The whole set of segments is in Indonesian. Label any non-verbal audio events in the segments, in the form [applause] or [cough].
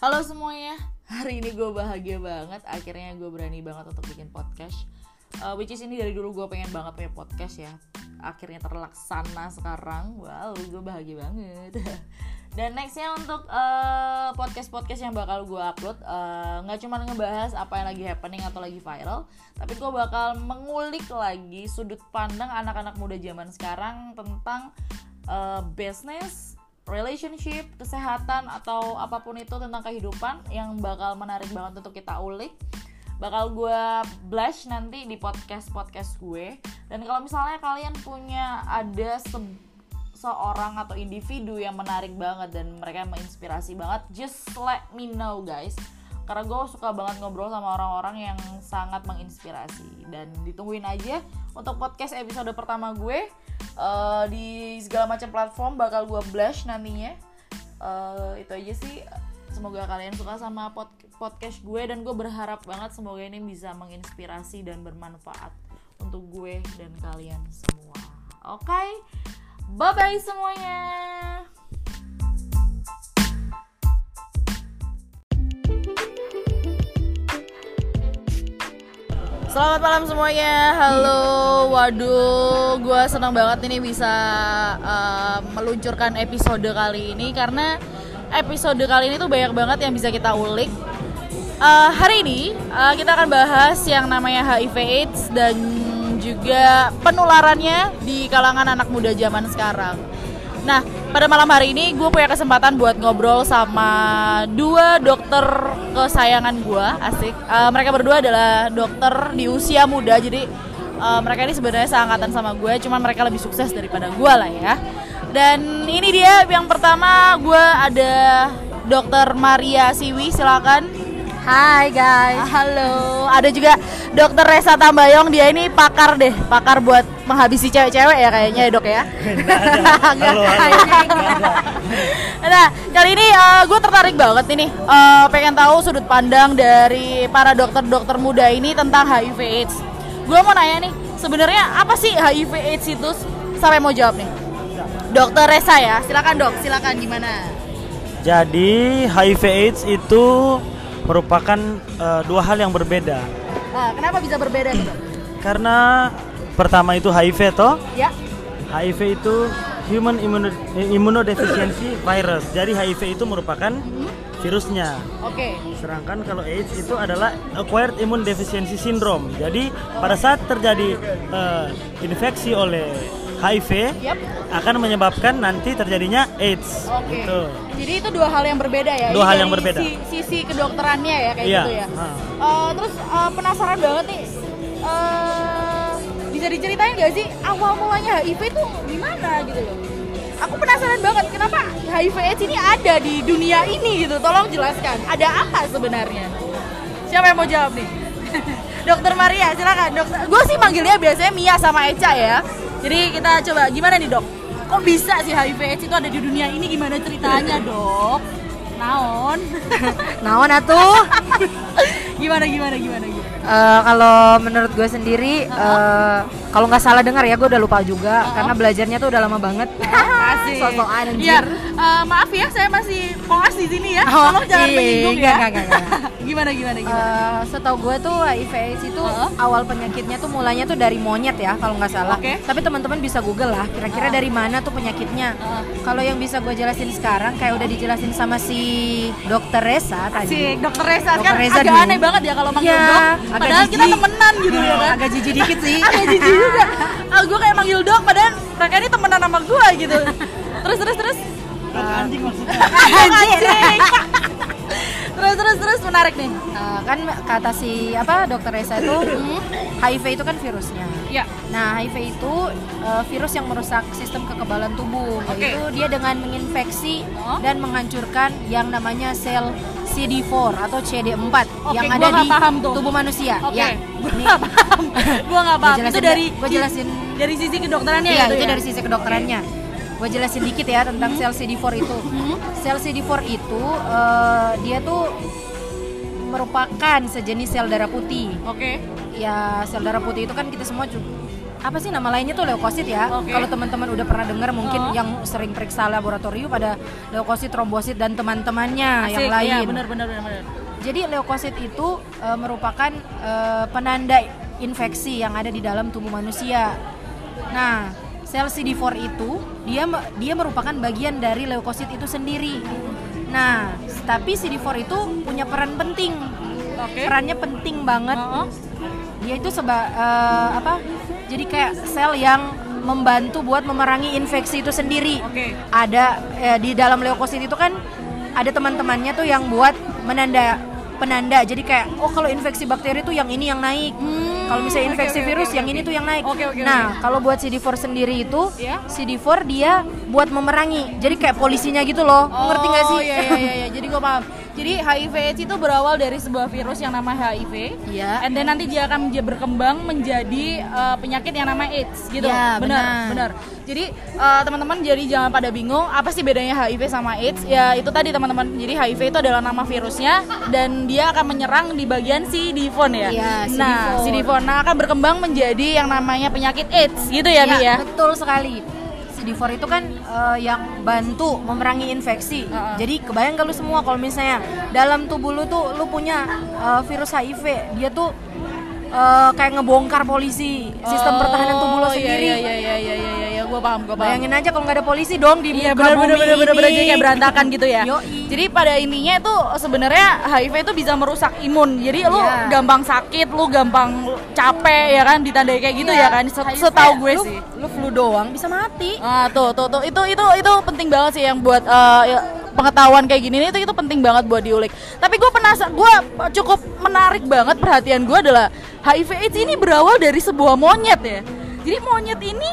Halo semuanya, hari ini gue bahagia banget Akhirnya gue berani banget untuk bikin podcast. Uh, Which is ini dari dulu gue pengen banget punya podcast ya. Akhirnya terlaksana sekarang. Wow, gue bahagia banget. [laughs] Dan nextnya untuk uh, podcast-podcast yang bakal gue upload uh, Nggak cuma ngebahas apa yang lagi happening atau lagi viral Tapi gue bakal mengulik lagi sudut pandang anak-anak muda zaman sekarang Tentang uh, business, relationship, kesehatan atau apa pun itu tentang kehidupan yang bakal menarik banget untuk kita ulik bakal gue blush nanti di podcast podcast gue. Dan kalau misalnya kalian punya ada se seorang atau individu yang menarik banget dan mereka menginspirasi banget just let me know guys karena gue suka banget ngobrol sama orang-orang yang sangat menginspirasi. Dan ditungguin aja untuk podcast episode pertama gue uh, di segala macam platform bakal gue blush nantinya. Uh, itu aja sih. Semoga kalian suka sama pod podcast gue dan gue berharap banget semoga ini bisa menginspirasi dan bermanfaat untuk gue dan kalian semua. Oke? Okay? bye bye semuanya Selamat malam semuanya, halo, waduh, gue senang banget ini bisa uh, meluncurkan episode kali ini karena episode kali ini tuh banyak banget yang bisa kita ulik. Uh, hari ini uh, kita akan bahas yang namanya HIV/AIDS dan juga penularannya di kalangan anak muda zaman sekarang. Nah, pada malam hari ini gue punya kesempatan buat ngobrol sama dua dokter kesayangan gue, asik. Uh, mereka berdua adalah dokter di usia muda, jadi uh, mereka ini sebenarnya seangkatan sama gue, cuman mereka lebih sukses daripada gue lah ya. Dan ini dia yang pertama gue ada dokter Maria Siwi, silakan. Hai guys. Halo. Ada juga Dokter Resa Tambayong. Dia ini pakar deh, pakar buat menghabisi cewek-cewek ya kayaknya ya dok ya. [laughs] halo, halo. nah kali ini uh, gue tertarik banget ini uh, pengen tahu sudut pandang dari para dokter-dokter muda ini tentang HIV/AIDS. Gue mau nanya nih, sebenarnya apa sih HIV/AIDS itu? Sampai mau jawab nih. Dokter Resa ya, silakan dok, silakan gimana? Jadi HIV/AIDS itu merupakan uh, dua hal yang berbeda. Nah, kenapa bisa berbeda gitu? Karena pertama itu HIV toh? Ya. HIV itu Human Immunodeficiency Virus. Jadi HIV itu merupakan hmm. virusnya. Oke. Okay. Sedangkan kalau AIDS itu adalah Acquired Immune Deficiency Syndrome. Jadi oh. pada saat terjadi uh, infeksi oleh HIV yep. akan menyebabkan nanti terjadinya AIDS. Oke. Okay. Gitu. Jadi itu dua hal yang berbeda ya. Dua hal yang berbeda. Sisi, sisi kedokterannya ya kayak iya. gitu ya. Uh, terus uh, penasaran banget nih. Uh, bisa diceritain gak sih awal mulanya HIV itu gimana gitu loh? Aku penasaran banget kenapa HIV AIDS ini ada di dunia ini gitu. Tolong jelaskan. Ada apa sebenarnya? Siapa yang mau jawab nih? [laughs] Dokter Maria, silakan. Dokter, gue sih manggilnya biasanya Mia sama Eca ya. Jadi kita coba gimana nih dok? Kok bisa sih HIV AIDS itu ada di dunia ini? Gimana ceritanya dok? Naon? [laughs] Naon atuh? [laughs] gimana gimana gimana gimana? Uh, kalau menurut gue sendiri, uh, kalau nggak salah dengar ya, gue udah lupa juga uh-huh. karena belajarnya tuh udah lama banget. [laughs] Asik. Sosokan anjir. Ya, uh, maaf ya, saya masih koas di sini ya. [laughs] Oh, Tolong jangan menyinggung ya. Enggak, enggak, enggak. [laughs] gimana gimana gimana? Uh, setahu gue tuh HIV AIDS itu uh-huh. awal penyakitnya tuh mulanya tuh dari monyet ya, kalau nggak salah. Okay. Tapi teman-teman bisa Google lah, kira-kira uh-huh. dari mana tuh penyakitnya. Uh-huh. Kalau yang bisa gue jelasin sekarang, kayak udah dijelasin sama si Dokter Resa tadi. Si Dokter Resa kan Reza agak dulu. aneh banget ya kalau manggil ya, dok. Padahal jijik. kita temenan gitu ya kan. Agak jijik dikit sih. [laughs] agak jijik juga. [laughs] Ah, gue kayak manggil dok, padahal mereka ini temenan sama gue gitu. Terus terus terus. Uh, anjing maksudnya. [laughs] anjing. Terus terus terus menarik nih. Uh, kan kata si apa dokter Reza itu HIV itu kan virusnya. Ya. Nah HIV itu uh, virus yang merusak sistem kekebalan tubuh. Okay. Yaitu dia dengan menginfeksi oh. dan menghancurkan yang namanya sel CD4 atau CD4 okay, yang ada di paham tuh. tubuh manusia. Okay. Ya. [laughs] Gue nggak paham. [laughs] gue nggak paham. Itu dari gue jelasin dari sisi kedokterannya ya. Itu, itu ya? dari sisi kedokterannya. Okay gue jelasin dikit ya tentang hmm. sel CD4 itu. Hmm. Sel CD4 itu uh, dia tuh merupakan sejenis sel darah putih. Oke. Okay. Ya sel darah putih itu kan kita semua apa sih nama lainnya tuh leukosit ya. Oke. Kalau teman-teman udah pernah dengar mungkin Oh. yang sering periksa laboratorium ada leukosit, trombosit dan teman-temannya Asik, yang lain. iya, benar benar benar benar. Jadi leukosit itu eh, merupakan eh, penanda infeksi yang ada di dalam tubuh manusia. Nah, sel CD4 itu dia dia merupakan bagian dari leukosit itu sendiri. Nah, tapi CD4 itu punya peran penting. Oke. Perannya penting banget. Heeh. Dia itu seba eh, apa? Jadi kayak sel yang membantu buat memerangi infeksi itu sendiri Oke. ada eh, di dalam leukosit itu kan ada teman-temannya tuh yang buat menanda penanda jadi kayak oh kalau infeksi bakteri tuh yang ini yang naik kalau misalnya infeksi oke, virus oke, yang ini tuh yang naik nah kalau buat CD4 sendiri itu Ya. CD4 dia buat memerangi jadi kayak polisinya gitu loh ngerti nggak sih Oh iya iya iya, iya. jadi gue paham. Jadi HIV AIDS itu berawal dari sebuah virus yang nama HIV. Iya. And then nanti dia akan berkembang menjadi uh, penyakit yang nama AIDS gitu. Iya, benar, benar. Jadi uh, teman-teman jadi jangan pada bingung apa sih bedanya HIV sama AIDS? Ya itu tadi teman-teman. Jadi HIV itu adalah nama virusnya dan dia akan menyerang di bagian CD4 ya. Iya, Nah, CD4. CD4 nah akan berkembang menjadi yang namanya penyakit AIDS gitu ya, Mi ya. betul sekali CD4 itu kan eh, yang bantu memerangi infeksi. Heeh. Jadi kebayang gak lu semua kalau misalnya dalam tubuh lu tuh lu punya eh, virus HIV, dia tuh eh, kayak ngebongkar polisi sistem pertahanan tubuh lo Oh, iya, sendiri. Iya iya iya iya iya iya, iya. gue paham gue paham. Bayangin aja kalau nggak ada polisi dong di Iya benar benar benar ini. jadi kayak berantakan gitu ya. Yoi. Jadi pada intinya itu sebenarnya HIV itu bisa merusak imun. Jadi lu Iya. gampang sakit, lu gampang capek ya kan ditandai kayak gitu Iya, ya kan. Setahu gue lu, sih. Lu flu doang bisa mati. Ah tuh tuh tuh itu itu itu penting banget sih yang buat ya, pengetahuan kayak gini itu itu penting banget buat diulik. Tapi gue penasaran, gue cukup menarik banget perhatian gue adalah HIV AIDS ini berawal dari sebuah monyet ya. Jadi monyet ini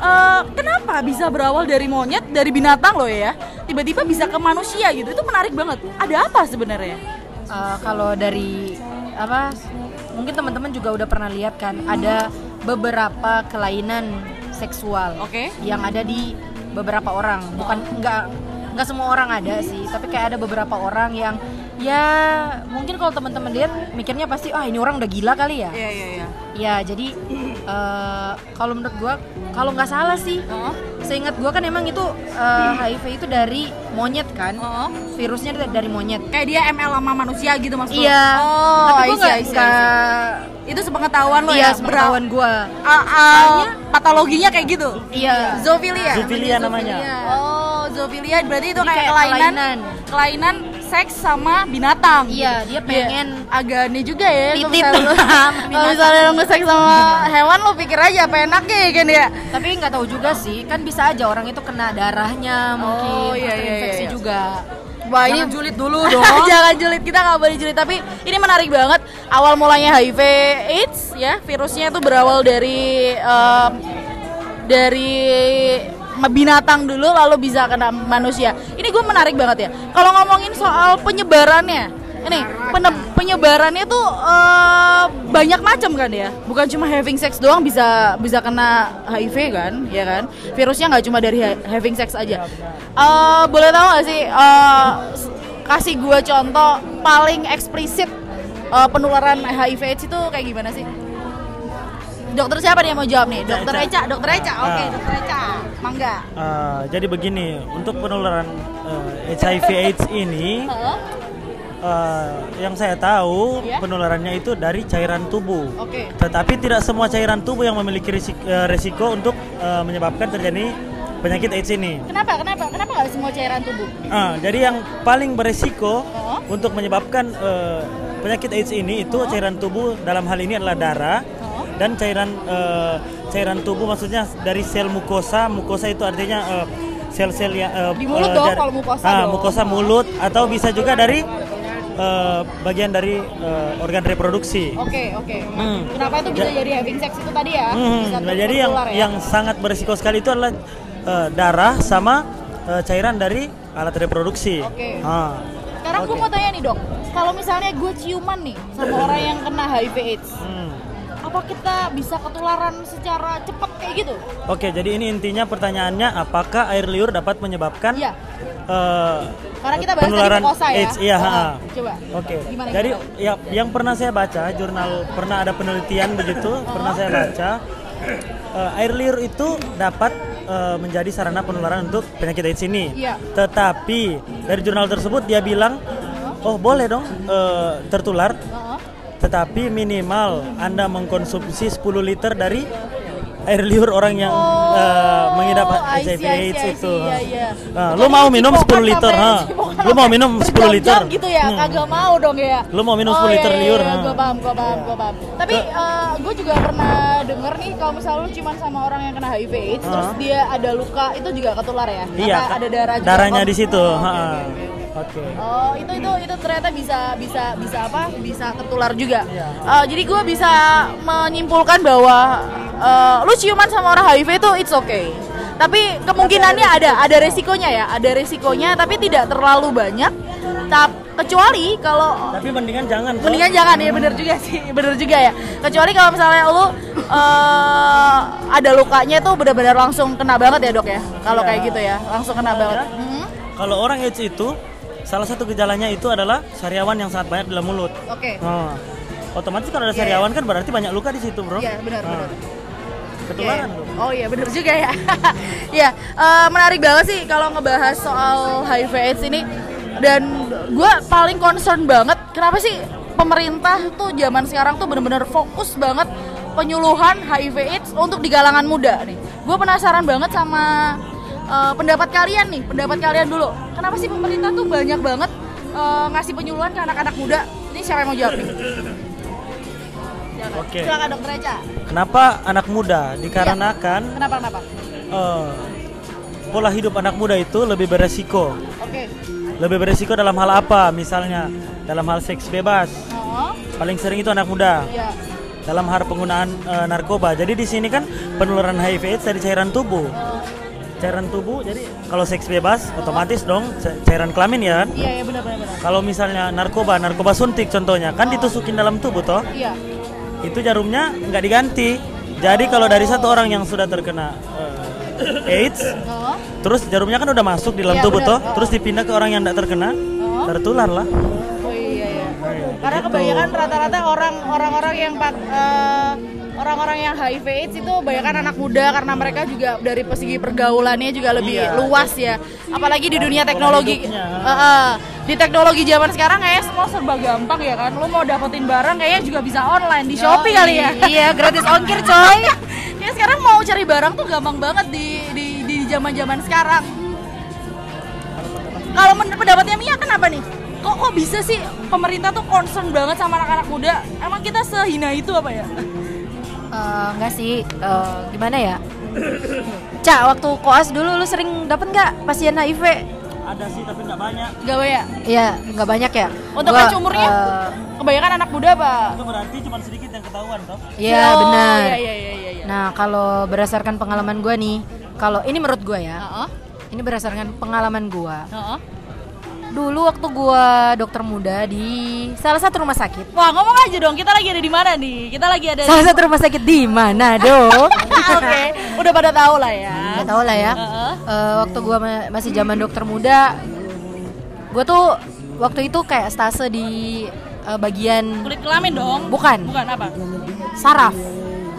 eh, kenapa bisa berawal dari monyet dari binatang loh ya? Tiba-tiba bisa ke manusia gitu. Itu menarik banget. Ada apa sebenarnya? Eh, kalau dari apa mungkin teman-teman juga udah pernah lihat kan ada beberapa kelainan seksual Oke. yang ada di beberapa orang bukan nggak nggak semua orang ada sih tapi kayak ada beberapa orang yang ya mungkin kalau teman-teman lihat mikirnya pasti ah ini orang udah gila kali ya Iya iya iya. ya jadi eh, kalau menurut gua kalau nggak salah sih seingat gua kan emang itu eh, HIV itu dari monyet kan virusnya dari- dari monyet Kayak dia ML sama manusia gitu maksudnya? Iya. Oh, Tapi see, nggak Itu sepengetahuan lo iya ya? sepengetahuan gua. Ah, ah, patologinya kayak gitu. Iya. Zoofilia. Zoofilia namanya. Oh, zoofilia berarti itu kayak, kayak kelainan, kelainan. kelainan seks sama binatang. Iya, dia pengen agak aneh juga ya. Titip Kalau misalnya lo [laughs] nge-seks sama hewan lo pikir aja apa enaknya ya kan ya. Tapi nggak tahu juga sih, kan bisa aja orang itu kena darahnya mungkin Oh, iya, iya, infeksi iya. juga. Wah ini Jangan julid dulu [laughs] dong. Jangan julid kita nggak boleh julid tapi ini menarik banget awal mulanya HIV AIDS ya virusnya itu berawal dari em, dari binatang dulu lalu bisa kena manusia. Ini gue menarik banget ya. Kalau ngomongin soal penyebarannya, ini pene- penyebarannya tuh eh, banyak macam kan ya. Bukan cuma having sex doang bisa bisa kena HIV kan, ya kan? Virusnya nggak cuma dari ha- having sex aja. Eh, boleh tahu gak sih s- kasih gue contoh paling eksplisit eh, penularan HIV AIDS itu kayak gimana sih? Dokter siapa nih yang mau jawab nih? Dokter Eca. Eca, Dokter Eca. Oke, Ah. Dokter Eca. Mangga. Uh, jadi begini, untuk penularan uh, HIV/AIDS ini, Heeh. uh, yang saya tahu Iya. penularannya itu dari cairan tubuh. Oke. Tetapi tidak semua cairan tubuh yang memiliki risik- uh, resiko untuk uh, menyebabkan terjadi penyakit AIDS ini. Kenapa? Kenapa? Kenapa nggak semua cairan tubuh? Ah, jadi yang paling beresiko Oh. untuk menyebabkan uh, penyakit AIDS ini itu cairan tubuh dalam hal ini adalah darah. Dan cairan uh, cairan tubuh maksudnya dari sel mukosa. Mukosa itu artinya uh, sel-sel yang uh, Di mulut uh, dong, kalau mukosa ah, dong. mukosa mulut atau bisa juga dari uh, bagian dari uh, organ reproduksi. Oke, oke. Hmm. Kenapa itu bisa Ja- jadi having sex itu tadi ya? Hmm, Bisa nah, jadi yang ya? yang sangat berisiko sekali itu adalah uh, darah sama uh, cairan dari alat reproduksi. Oke. Ah. Sekarang gue Oke. mau tanya nih dok, kalau misalnya gue ciuman nih sama [laughs] orang yang kena HIV AIDS, Hmm. Apa kita bisa ketularan secara cepat kayak gitu? Oke, jadi ini intinya pertanyaannya apakah air liur dapat menyebabkan Iya. eh, Karena kita bahas penularan tadi ya. AIDS? Iya, ha. Coba. Oke. Gimana, Jadi gimana? ya yang pernah saya baca jurnal pernah ada penelitian begitu, pernah saya baca eh, air liur itu dapat eh, menjadi sarana penularan untuk penyakit AIDS ini. Iya. Tetapi dari jurnal tersebut dia bilang, oh boleh dong eh, tertular, Heeh. Tetapi minimal Anda mengkonsumsi 10 liter dari air liur orang yang mengidap Oh, HIV see, I see, AIDS itu. iya, iya. Nah, lu mau minum cipokan 10 liter, ha? Lu mau minum 10 berjam-jam liter? gitu ya, Hmm. kagak mau dong ya. Lu mau minum oh, 10 liter iya, liur, Iya, ha? gue paham, gue paham, gue paham. Tapi Ke- gue juga pernah denger nih kalau misalnya lu cuman sama orang yang kena HIV AIDS, terus dia ada luka, itu juga ketular ya? Iya, ada darah juga. darahnya Oh, di situ. oh, oke. Oke. Oh itu itu itu ternyata bisa bisa bisa apa bisa tertular juga. Iya. Eh, jadi gue bisa menyimpulkan bahwa eh, lu ciuman sama orang HIV itu it's okay. Tapi kemungkinannya ada ada resikonya ya, ada resikonya tapi tidak terlalu banyak. Tap, kecuali kalau Tapi mendingan jangan. toh. mendingan jangan ya bener juga sih [laughs] bener juga ya kecuali kalau misalnya lu eh, ada lukanya tuh benar-benar langsung kena banget ya dok ya kalau Iya. kayak gitu ya langsung kena banget Mhm. Kalau orang AIDS itu salah satu gejalanya itu adalah sariawan yang sangat banyak di dalam mulut. oke Nah, otomatis kalau ada Iya, sariawan kan berarti banyak luka di situ, Bro. Iya, benar, Nah, benar. Ketularan Iya. tuh. Oh iya bener juga ya. [laughs] ya eh, menarik banget sih kalau ngebahas soal HIV AIDS ini dan gue paling concern banget kenapa sih pemerintah tuh zaman sekarang tuh bener-bener fokus banget penyuluhan HIV AIDS untuk di kalangan muda nih. Gue penasaran banget sama eh, pendapat kalian nih, pendapat kalian dulu. Kenapa sih pemerintah tuh banyak banget eh, ngasih penyuluhan ke anak-anak muda? Ini siapa yang mau jawab nih? Oke. Silakan dokter Eca. Kenapa anak muda? Dikarenakan Kenapa kenapa? eh, pola hidup anak muda itu lebih beresiko. Oke. Lebih beresiko dalam hal apa? Misalnya dalam hal seks bebas. Oh, Paling sering itu anak muda. iya. Dalam hal penggunaan eh, narkoba. Jadi di sini kan penularan HIV AIDS dari cairan tubuh. Oh, Cairan tubuh. Jadi kalau seks bebas otomatis dong ca- cairan kelamin ya kan? iya iya benar benar benar. Kalau misalnya narkoba, narkoba suntik contohnya kan ditusukin dalam tubuh toh. Iya. Itu jarumnya nggak diganti. Jadi kalau dari satu orang yang sudah terkena eh, AIDS, Oh, terus jarumnya kan udah masuk di dalam Iya, tubuh benar. toh, terus dipindah ke orang yang tidak terkena, oh. tertular lah. Oh iya iya. Iya, Karena gitu. kebanyakan rata-rata orang orang-orang yang pak- eh, orang-orang yang HIV AIDS itu kebanyakan anak muda karena mereka juga dari segi pergaulannya juga lebih Iya. luas ya. Apalagi di dunia teknologi. Eh, eh. di teknologi zaman sekarang kayaknya semua serba gampang ya kan. Lu mau dapetin barang kayaknya juga bisa online di Shopee kali ya. [laughs] Iya, gratis ongkir coy. [laughs] Ya sekarang mau cari barang tuh gampang banget di di di zaman-zaman sekarang. Kalau pendapatnya Mia kenapa nih? Kok kok bisa sih pemerintah tuh concern banget sama anak-anak muda? Emang kita sehina itu apa ya? [laughs] Eh, enggak sih, eh, gimana ya? Cak, waktu koas dulu lu sering dapet nggak pasien HIV? Ada sih tapi nggak banyak. Gak ya? Iya, nggak banyak ya. Untuk Gua, umurnya? eh, Kebanyakan anak muda apa? Itu berarti cuma sedikit yang ketahuan toh. Iya Oh, benar. Iya iya iya iya. iya. Nah kalau berdasarkan pengalaman gue nih, kalau ini menurut gue ya, Heeh. ini berdasarkan pengalaman gue. Heeh. Dulu waktu gue dokter muda di salah satu rumah sakit. Wah ngomong aja dong, kita lagi ada di mana nih? Kita lagi ada. di- Salah satu rumah sakit di mana dong? [laughs] Oke, udah pada tahu lah ya. Gak tau lah ya. Heeh. Eh, waktu gue masih zaman dokter muda, gue tuh waktu itu kayak stase di eh, bagian Kulit kelamin dong? Bukan. Bukan apa? saraf.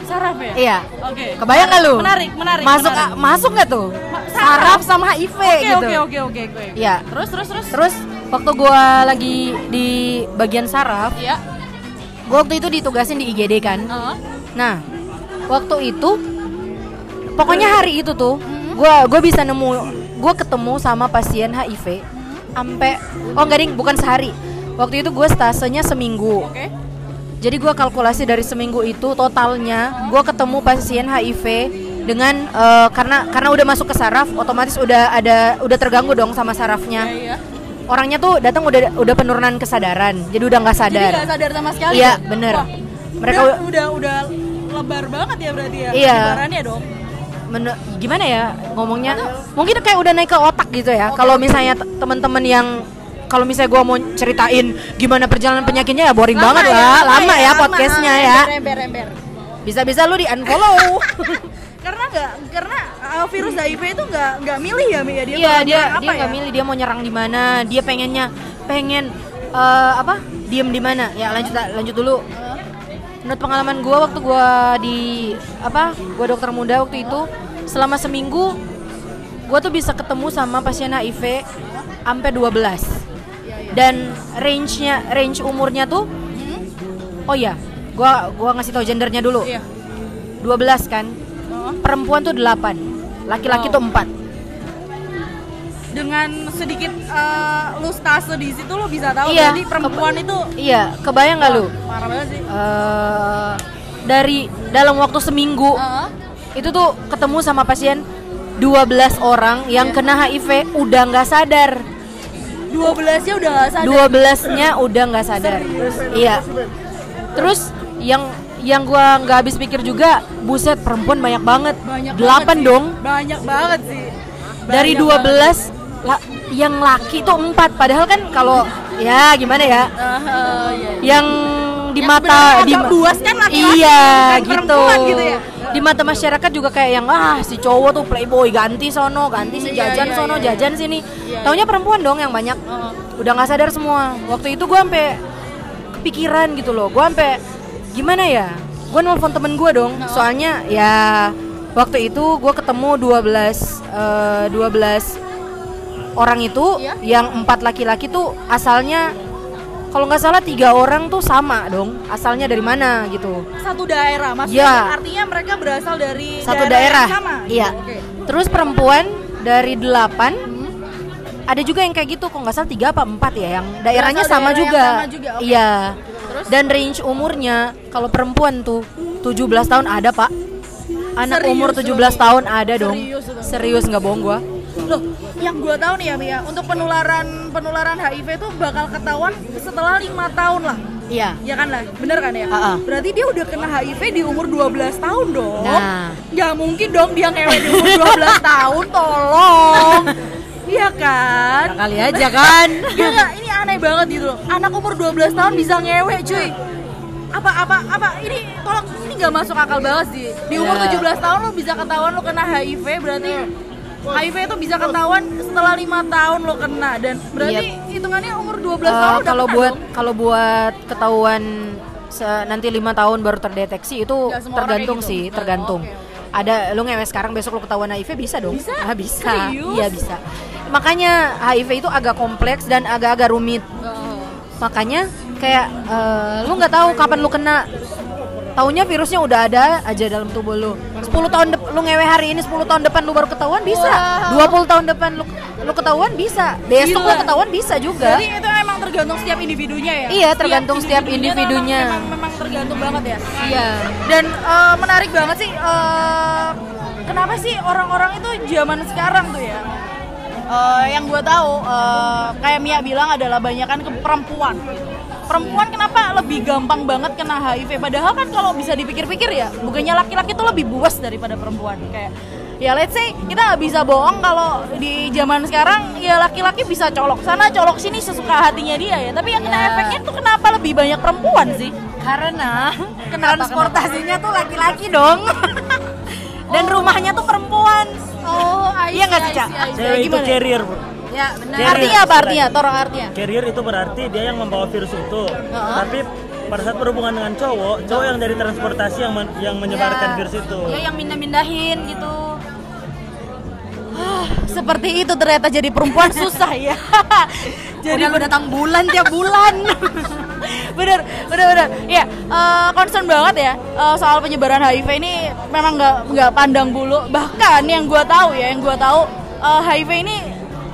Saraf ya? Iya. Oke. Kebayang gak lu? Menarik, menarik. Masuk menarik. masuk gak tuh? Ma- saraf sama HIV Oke, gitu. oke, oke, oke, oke. Iya. Terus, terus, terus. Terus waktu gua lagi di bagian saraf, Iya. gua waktu itu ditugasin di IGD kan. Heeh. Nah, waktu itu pokoknya hari itu tuh Mm-hmm. gua gua bisa nemu gua ketemu sama pasien HIV sampai oh enggak ding, bukan sehari. Waktu itu gue stasenya seminggu. Oke. Jadi gua kalkulasi dari seminggu itu totalnya gua ketemu pasien HIV dengan eh, karena karena udah masuk ke saraf otomatis udah ada udah terganggu dong sama sarafnya. Iya, iya. Orangnya tuh datang udah udah penurunan kesadaran, jadi udah nggak Jadi sadar. nggak sadar sama sekali. Iya, ya? bener. Wah, Mereka udah, udah udah lebar banget ya berarti ya. Iya. penyebarannya dong. Men- gimana ya ngomongnya? Mungkin kayak udah naik ke otak gitu ya. Kalau misalnya t- teman-teman yang kalau misalnya gua mau ceritain gimana perjalanan penyakitnya ya boring banget lah, lama ya podcastnya ya. Ember, ember, ember. Bisa-bisa lu di unfollow. [laughs] karena nggak karena uh, virus HIV itu nggak nggak milih ya Mi ya dia Iya dia dia nggak ya? milih dia mau nyerang di mana, dia pengennya pengen eh, apa? Diem di mana? Ya lanjut lanjut dulu. menurut pengalaman gue waktu gue di apa gue dokter muda waktu itu selama seminggu gue tuh bisa ketemu sama pasien HIV sampai 12 dan range-nya range umurnya tuh oh ya gue gua ngasih tau gendernya dulu Iya. 12 kan Oh. perempuan tuh 8 laki-laki Oh. tuh 4 Dengan sedikit eh, lu stase di situ lu bisa tahu Iya, jadi perempuan itu iya kebayang nggak lu parah banget sih. Eh, dari dalam waktu seminggu Heeh. itu tuh ketemu sama pasien 12 orang yang Iya. kena HIV udah nggak sadar 12 nya udah gak sadar. 12-nya udah nggak sadar. Iya. Terus yang yang gua nggak habis pikir juga, buset perempuan banyak banget. Banyak 8 banget sih. dong. Banyak banget sih. Dari Banyak 12 la- yang laki tuh 4. Padahal kan kalau ya gimana ya? ah, iya. Yang di Yang mata di buas kan laki-laki, Iya, bukan gitu. gitu ya. Di mata masyarakat juga kayak yang ah si cowok tuh playboy ganti sono, ganti si Iya, jajan iya, sono, iya, jajan sini. Taunya perempuan dong yang banyak. Udah nggak sadar semua. Waktu itu gue sampai kepikiran gitu loh. Gue sampai gimana ya? Gue nelfon temen gue dong. Soalnya ya waktu itu gue ketemu 12 eh, 12 orang itu yang empat laki-laki tuh asalnya kalau nggak salah tiga orang tuh sama dong asalnya dari mana gitu. Satu daerah, maksudnya Iya. artinya mereka berasal dari satu yang daerah, sama. iya. Oke. terus perempuan dari delapan ada juga yang kayak gitu kok nggak salah tiga apa empat ya yang daerahnya Berasal sama daerah yang juga. sama juga, iya. Terus? dan range umurnya kalau perempuan tuh 17 tahun ada pak. Anak Serius umur lu? 17 tahun ada dong. Serius serius nggak bohong gua. Loh, yang gue tahu nih ya Mia, untuk penularan penularan HIV itu bakal ketahuan setelah lima tahun lah. iya Ya kan lah, bener kan ya? Ah, ah. Berarti dia udah kena HIV di umur 12 tahun dong. Nah. Nggak mungkin dong dia ngewe di umur 12 [laughs] tahun, tolong. Iya kan? kali aja kan [laughs] Iya? Ini aneh banget gitu loh. Anak umur 12 tahun bisa ngewe, cuy. Apa apa apa ini tolong ini nggak masuk akal banget sih. Di umur Ya. 17 tahun lo bisa ketahuan lo kena HIV berarti HIV itu bisa ketahuan setelah lima tahun lo kena dan berarti hitungannya umur 12 Eh, tahun kalau buat kalau buat ketahuan se- nanti lima tahun baru terdeteksi itu tergantung gitu. sih tergantung. Oh, oke, ada lu ngewe sekarang besok lu ketahuan HIV bisa dong. Bisa? ah, bisa. Serius? iya bisa. Makanya HIV itu agak kompleks dan agak-agak rumit. Oh. makanya kayak eh, lu nggak tahu kapan lu kena. Taunya virusnya udah ada aja dalam tubuh lu 10 tahun lu ngewe hari ini 10 tahun depan lu baru ketahuan bisa Wow. 20 tahun depan lu lu ketahuan bisa besok lu Gila. ketahuan bisa juga Jadi itu emang tergantung setiap individunya ya? Iya, tergantung setiap tuh individunya. Memang, memang, memang tergantung banget ya. iya Dan eh, menarik banget sih. eh, kenapa sih orang-orang itu zaman sekarang tuh ya? Eh, yang gue tahu eh, kayak Mia bilang adalah banyakan ke perempuan. Perempuan kenapa lebih gampang banget kena HIV? Padahal kan kalau bisa dipikir-pikir ya, bukannya laki-laki tuh lebih buas daripada perempuan. Kayak ya let's say kita nggak bisa bohong kalau di zaman sekarang ya laki-laki bisa colok sana colok sini sesuka hatinya dia ya. Tapi yang kena Ya. efeknya tuh kenapa lebih banyak perempuan sih? karena Kenapa, transportasinya tuh laki-laki dong dan rumahnya tuh perempuan Oh, Iya nggak sih, Cak? Cewek itu Gimana? carrier, bro. Ya benar Carrier. Artinya apa artinya? Tolong artinya. Carrier itu berarti dia yang membawa virus itu. Tapi pada saat berhubungan dengan cowok, cowok yang dari transportasi yang men- yang menyebarkan virus itu. ya yang mindah-mindahin gitu Seperti itu ternyata jadi perempuan susah ya. [laughs] jadi jadi datang bulan tiap bulan [laughs] bener bener bener ya eh, concern banget ya eh, soal penyebaran HIV ini memang nggak nggak pandang bulu bahkan yang gua tahu ya yang gua tahu eh, HIV ini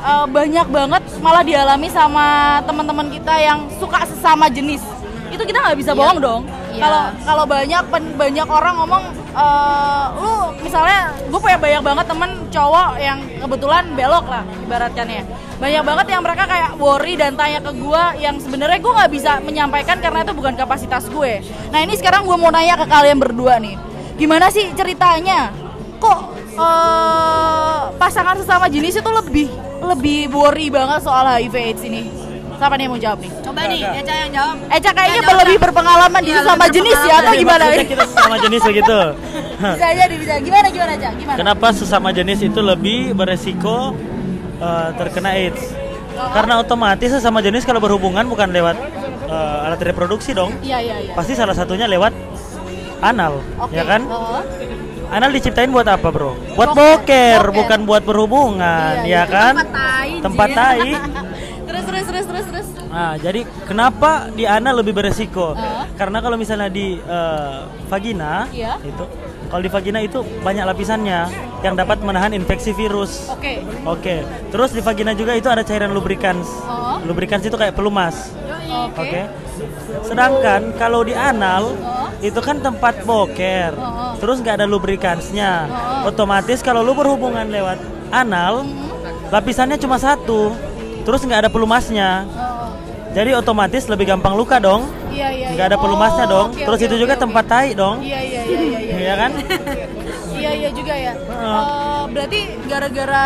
eh, banyak banget malah dialami sama teman-teman kita yang suka sesama jenis. Itu kita nggak bisa bohong dong. Iya. kalau kalau banyak pen- banyak orang ngomong eh, lu misalnya gue punya banyak banget temen cowok yang kebetulan belok lah ibaratkannya. Banyak banget yang mereka kayak worry dan tanya ke gue yang sebenarnya gue nggak bisa menyampaikan karena itu bukan kapasitas gue. Nah ini sekarang gue mau nanya ke kalian berdua nih. Gimana sih ceritanya? Kok eh, pasangan sesama jenis itu lebih lebih worry banget soal HIV AIDS ini siapa nih yang mau jawab nih coba nih Eca yang jawab Eca kayaknya jawab lebih berpengalaman di Iya, sesama lebih jenis ya atau gimana? Kita sesama jenis begitu. [laughs] bisa aja bisa gimana gimana Eca gimana? Kenapa sesama jenis itu lebih beresiko eh, terkena AIDS? Karena otomatis sesama jenis kalau berhubungan bukan lewat eh, alat reproduksi dong. Iya iya iya. Pasti salah satunya lewat anal, Oke. ya kan? Oh. Anal diciptain buat apa, Bro? Buat Boker, boker, bukan buat berhubungan, Iya, ya iya. kan? Tempat tai, Tempat Jin. tai. [laughs] terus terus terus terus terus. Nah, jadi kenapa di anal lebih beresiko? Ah. Karena kalau misalnya di eh, vagina Iya. itu kalau di vagina itu banyak lapisannya yang dapat menahan infeksi virus. Oke. Oke. Terus di vagina juga itu ada cairan lubrikans. Oh. Lubrikans itu kayak pelumas. Oke. Oke. Sedangkan kalau di anal Oh. itu kan tempat boker. Oh. Terus nggak ada lubrikansnya. Oh. Otomatis kalau lu berhubungan lewat anal, Hmm. lapisannya cuma satu. Terus nggak ada pelumasnya. Oh. Jadi otomatis lebih gampang luka dong. Iya iya. Nggak ada iya. pelumasnya Oh, dong. oke, Terus oke, itu oke, juga oke. tempat tai dong. Iya iya iya iya iya. Iya kan? [laughs] Iya iya juga ya. Heeh. Eh, berarti gara-gara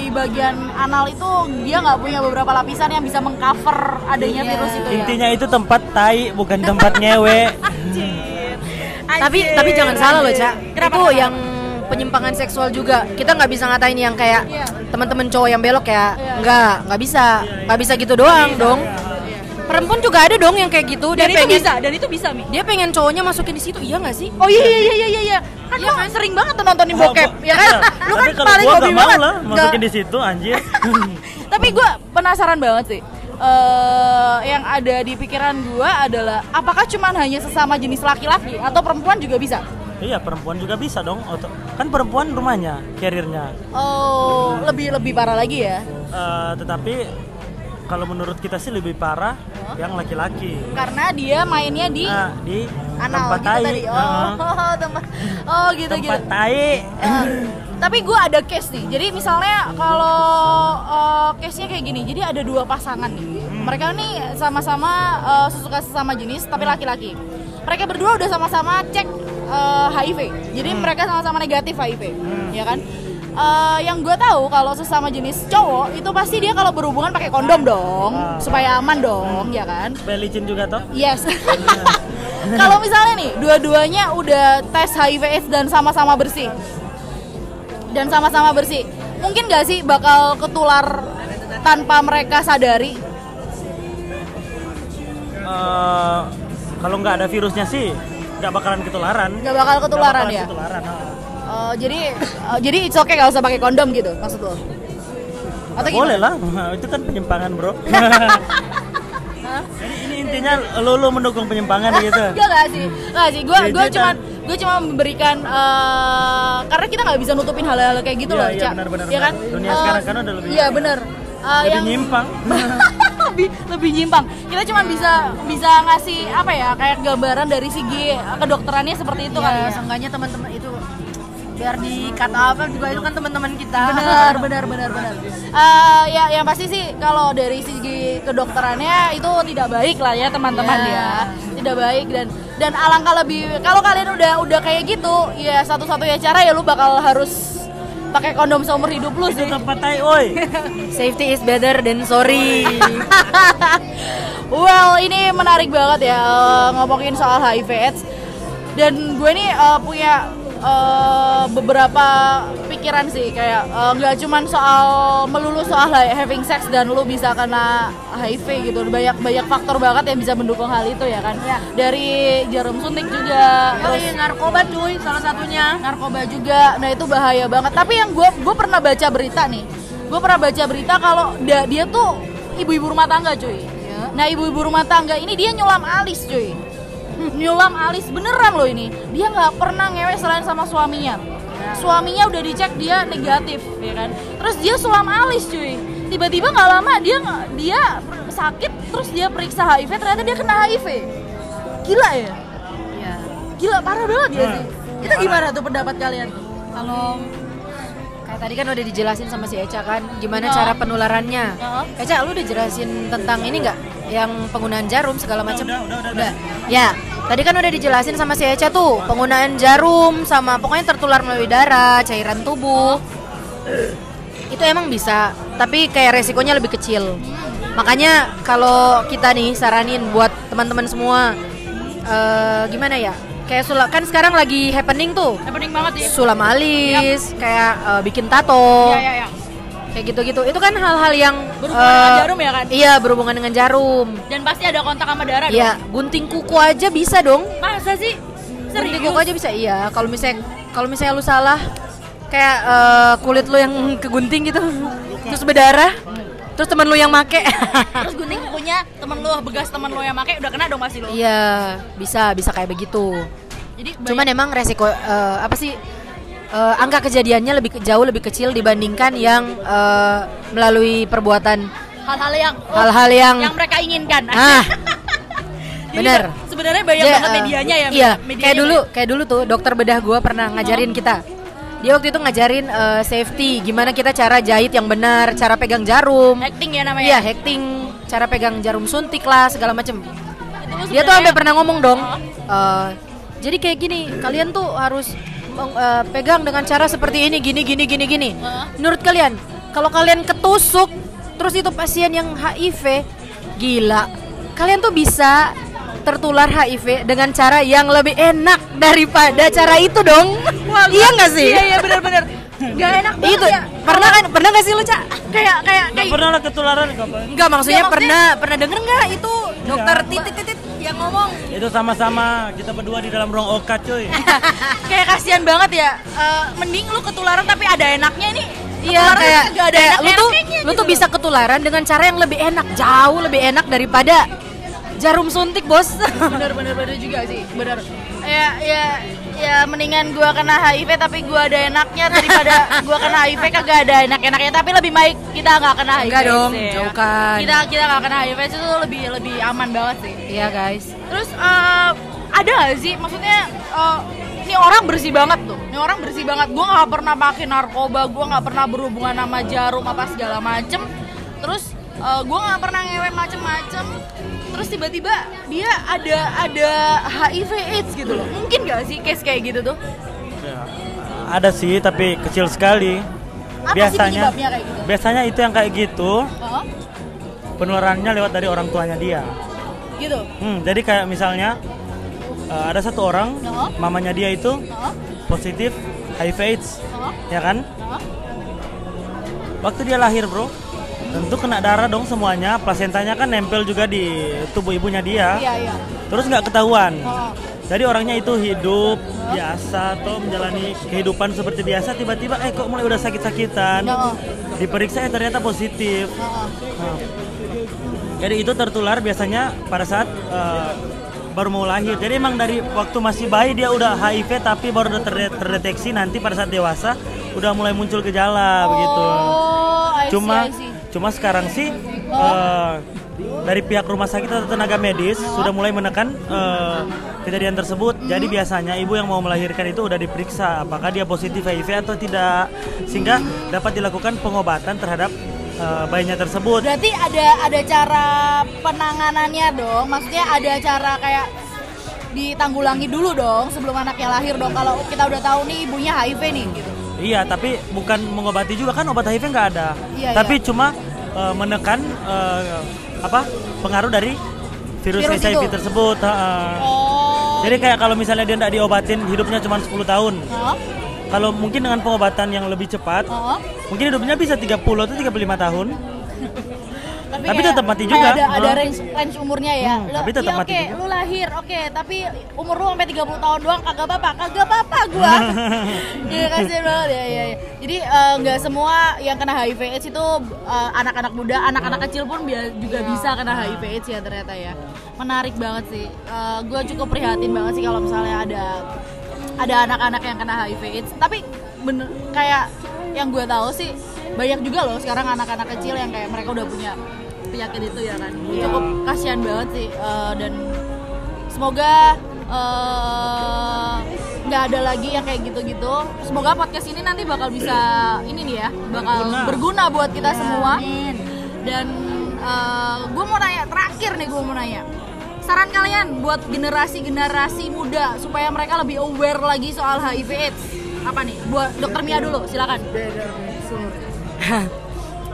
di bagian anal itu dia nggak punya beberapa lapisan yang bisa mengcover adanya Iya. virus itu ya. Intinya itu tempat tai bukan tempat ngewe. [laughs] tapi tapi jangan salah loh cak Kenapa, itu kenapa? yang penyimpangan seksual juga kita nggak bisa ngatain yang kayak Iya. teman-teman cowok yang belok ya Iya. nggak nggak bisa nggak bisa gitu doang dong perempuan juga ada dong yang kayak gitu dia Dan itu pengen bisa, dan itu bisa mi. dia pengen cowoknya masukin di situ iya nggak sih Oh iya iya iya iya iya. Kan Iya lo kan? sering banget tuh nontonin bokep, ya kan? Lu kan Tapi kalau paling hobi banget. lah Nggak- masukin di situ anjir. [laughs] Tapi gue penasaran banget sih. eh yang ada di pikiran gue adalah apakah cuman hanya sesama jenis laki-laki atau perempuan juga bisa? iya, perempuan juga bisa dong. Kan perempuan rumahnya, carriernya. Oh, lebih lebih parah lagi ya. Eh, tetapi kalau menurut kita sih lebih parah yang laki-laki. Karena dia mainnya di Nah, di anal tempat gitu tai. tadi. Oh, Heeh. [laughs] tempat. Oh, gitu gitu. tempat tai. Eh, tapi gue ada case nih. Jadi misalnya kalau eh, case-nya kayak gini. Jadi ada dua pasangan nih. Mereka nih sama-sama eh, suka sesama jenis tapi laki-laki. Mereka berdua udah sama-sama cek eh, HIV. Jadi mereka sama-sama negatif HIV, ya kan? Eh, yang gue tahu kalau sesama jenis cowok itu pasti dia kalau berhubungan pakai kondom dong, Ah. supaya aman dong, ya kan? Supaya licin juga toh. Yes. [laughs] Kalau misalnya nih, dua-duanya udah tes HIV AIDS dan sama-sama bersih. Dan sama-sama bersih. Mungkin gak sih bakal ketular tanpa mereka sadari? Eh, kalau nggak ada virusnya sih nggak bakalan ketularan. Gak bakal ketularan Nggak ya? bakalan ketularan, heeh. Eh, jadi eh, jadi it's okay gak usah pakai kondom gitu maksud lo? Atau Boleh lah, [laughs] itu kan penyimpangan bro. [laughs] Jadi ini intinya lu, lu mendukung penyimpangan [laughs] gitu. Gak gak sih, gak sih. Gue gue cuma gue cuma memberikan eh, karena kita nggak bisa nutupin hal-hal kayak gitu Iya, loh, iya, Cak. benar, benar, Iya kan? benar. Dunia Eh, sekarang kan udah lebih- Iya benar. Eh, Lebih yang nyimpang. lebih lebih nyimpang. Kita cuma bisa bisa ngasih apa ya kayak gambaran dari segi kedokterannya seperti itu kali ya, ya. seenggaknya teman-teman itu biar dikata apa juga itu kan teman-teman kita Benar, [laughs] benar, benar, benar. Eh, ya, yang pasti sih kalau dari segi kedokterannya itu tidak baik lah ya teman-teman Ya. ya, tidak baik dan dan alangkah lebih kalau kalian udah udah kayak gitu, ya satu-satunya cara ya lu bakal harus pakai kondom seumur hidup lu sih. tai, oi. [laughs] safety is better than sorry [laughs] well, ini menarik banget ya eh, ngomongin soal HIV/AIDS. Dan gue nih eh, punya eh, beberapa pikiran sih kayak eh, nggak cuman soal melulu soal hi- having sex dan lu bisa kena HIV gitu. Banyak banyak faktor banget yang bisa mendukung hal itu ya kan. Dari jarum suntik juga, terus Yoi, narkoba cuy salah satunya. Narkoba juga. Nah itu bahaya banget. Tapi yang gue gue pernah baca berita nih. Gue pernah baca berita kalau da- dia tuh ibu-ibu rumah tangga cuy. Nah ibu-ibu rumah tangga ini dia nyulam alis cuy nyulam alis beneran loh ini. Dia nggak pernah ngewe selain sama suaminya. Suaminya udah dicek dia negatif ya kan? Terus dia sulam alis cuy. Tiba-tiba nggak lama dia dia sakit terus dia periksa HIV ternyata dia kena HIV. Gila ya? Ya gila parah banget ya Hmm. sih. itu gimana tuh pendapat kalian? Kalau tadi kan udah dijelasin sama si Eca kan gimana Oh. cara penularannya. Oh. Eca lu udah jelasin tentang ini nggak? Yang penggunaan jarum segala macam udah, udah, udah, udah. ya tadi kan udah dijelasin sama si Eca tuh penggunaan jarum sama pokoknya tertular melalui darah cairan tubuh. Itu emang bisa tapi kayak resikonya lebih kecil. Makanya kalau kita nih saranin buat teman-teman semua eh, gimana ya kayak sula kan sekarang lagi happening tuh. Happening banget ya. Sulam alis, kayak eh, bikin tato, ya ya ya kayak gitu-gitu. Itu kan hal-hal yang Berhubungan dengan eh, jarum ya kan? Iya, berhubungan dengan jarum. dan pasti ada kontak sama darah Iya, gunting kuku aja bisa dong. masa sih? Gunting kuku aja bisa iya. Kalau misalnya kalau misalnya lu salah kayak eh, kulit lu yang kegunting gitu terus berdarah terus teman lu yang make Terus gunting kukunya temen lu begas temen lu yang make udah kena dong pasti lu. iya bisa bisa kayak begitu Jadi cuman emang resiko eh, apa sih eh, angka kejadiannya lebih jauh lebih kecil dibandingkan yang eh, melalui perbuatan hal-hal yang hal-hal yang yang mereka inginkan. ah [laughs] [laughs] bener. Sebenarnya banyak Dia, banget medianya ya. Iya, medianya kayak dulu, banyak. kayak dulu tuh dokter bedah gua pernah ngajarin kita. Dia waktu itu ngajarin eh, safety, gimana kita cara jahit yang benar, cara pegang jarum. acting ya namanya. Iya, hacking, cara pegang jarum suntik lah segala macem. Dia tuh sampai pernah ngomong dong. Eh, jadi kayak gini, kalian tuh harus eh, pegang dengan cara seperti ini, gini, gini, gini, gini. Heeh. Menurut kalian, kalau kalian ketusuk, terus itu pasien yang HIV, gila. Kalian tuh bisa tertular HIV dengan cara yang lebih enak daripada cara itu dong. iya nggak sih? Iya iya benar-benar. Gak enak banget itu ya. pernah kan pernah nggak sih lu cak Kayak kayak kayak pernah lah ketularan kapan? Enggak maksudnya Ya, maksudnya- pernah pernah denger nggak itu dokter titit titit yang ngomong Itu sama-sama kita berdua di dalam ruang oka cuy. [laughs] kayak kasihan banget ya. Eh, mending lu ketularan tapi ada enaknya ini. Iya kayak, gak ada kayak enak lu tuh lu tuh bisa ketularan dengan cara yang lebih enak jauh lebih enak daripada jarum suntik bos. [laughs] bener bener bener juga sih bener ya ya ya mendingan gua kena HIV tapi gua ada enaknya daripada [laughs] gua kena HIV kagak ada enak-enaknya tapi lebih baik kita nggak kena HIV Enggak dong, sih, ya. jauhkan. kita kita nggak kena HIV itu lebih lebih aman banget sih Iya guys. terus eh, ada gak sih maksudnya eh, ini orang bersih banget tuh ini orang bersih banget gua nggak pernah pakai narkoba gua nggak pernah berhubungan sama jarum apa segala macem terus eh, gua nggak pernah ngewe macem-macem terus tiba-tiba dia ada ada HIV AIDS gitu loh mungkin gak sih case kayak gitu tuh Ya, ada sih tapi kecil sekali. Apa sih biasanya penyebabnya kayak gitu? biasanya itu yang kayak gitu oh, penularannya lewat dari orang tuanya dia. gitu Hmm, jadi kayak misalnya eh, ada satu orang Oh. mamanya dia itu oh, positif HIV AIDS, oh, ya kan? oh. Waktu dia lahir, Bro, tentu kena darah dong semuanya. Plasentanya kan nempel juga di tubuh ibunya dia. iya iya Terus nggak ketahuan. oh. Jadi orangnya itu hidup biasa atau menjalani kehidupan seperti biasa tiba-tiba eh kok mulai udah sakit-sakitan. Oh. Diperiksa eh ternyata positif. Oh. Nah, jadi itu tertular biasanya pada saat eh, baru mau lahir. Jadi emang dari waktu masih bayi dia udah HIV tapi baru udah terde- terdeteksi nanti pada saat dewasa udah mulai muncul gejala begitu. Oh, I see, Cuma I see. Cuma sekarang sih eh, dari pihak rumah sakit atau tenaga medis sudah mulai menekan eh, kejadian tersebut. Jadi biasanya ibu yang mau melahirkan itu udah diperiksa apakah dia positif HIV atau tidak sehingga dapat dilakukan pengobatan terhadap eh, bayinya tersebut. Berarti ada ada cara penanganannya dong. Maksudnya ada cara kayak ditanggulangi dulu dong sebelum anaknya lahir dong. Kalau kita udah tahu nih ibunya HIV nih gitu. Iya, tapi bukan mengobati juga kan obat HIV nggak ada. Iya, tapi cuma eh, menekan eh, apa pengaruh dari virus, Virus HIV itu. tersebut. ha-ha. Oh. Jadi kayak kalau misalnya dia nggak diobatin hidupnya cuma 10 tahun. Oh, Kalau mungkin dengan pengobatan yang lebih cepat, oh. mungkin hidupnya bisa 30 atau 35 tahun. Tapi kayak- tetap mati juga. Ada, ada range, range umurnya ya. Hmm, Lo- tapi tetap iya, mati oke, juga. lu lahir, oke, tapi umur lu sampai 30 tahun doang kagak apa-apa, kagak apa-apa gua. [laughs] Iya kasihan banget ya, ya, ya. Jadi eh, nggak semua yang kena HIV AIDS itu eh, anak-anak muda, anak-anak kecil pun juga bisa kena HIV AIDS ya ternyata ya. Menarik banget sih. Eh, gua cukup prihatin banget sih kalau misalnya ada ada anak-anak yang kena HIV AIDS. Tapi bener kayak yang gue tahu sih banyak juga loh sekarang anak-anak kecil yang kayak mereka udah punya penyakit itu ya kan. Cukup kasihan banget sih eh, dan semoga eh, nggak ada lagi yang kayak gitu-gitu. Semoga podcast ini nanti bakal bisa ini nih ya, bakal Berguna. berguna buat kita semua. Dan gue mau nanya terakhir nih gue mau nanya. Saran kalian buat generasi-generasi muda supaya mereka lebih aware lagi soal HIV AIDS apa nih? Buat Dokter Mia dulu, silakan. [laughs]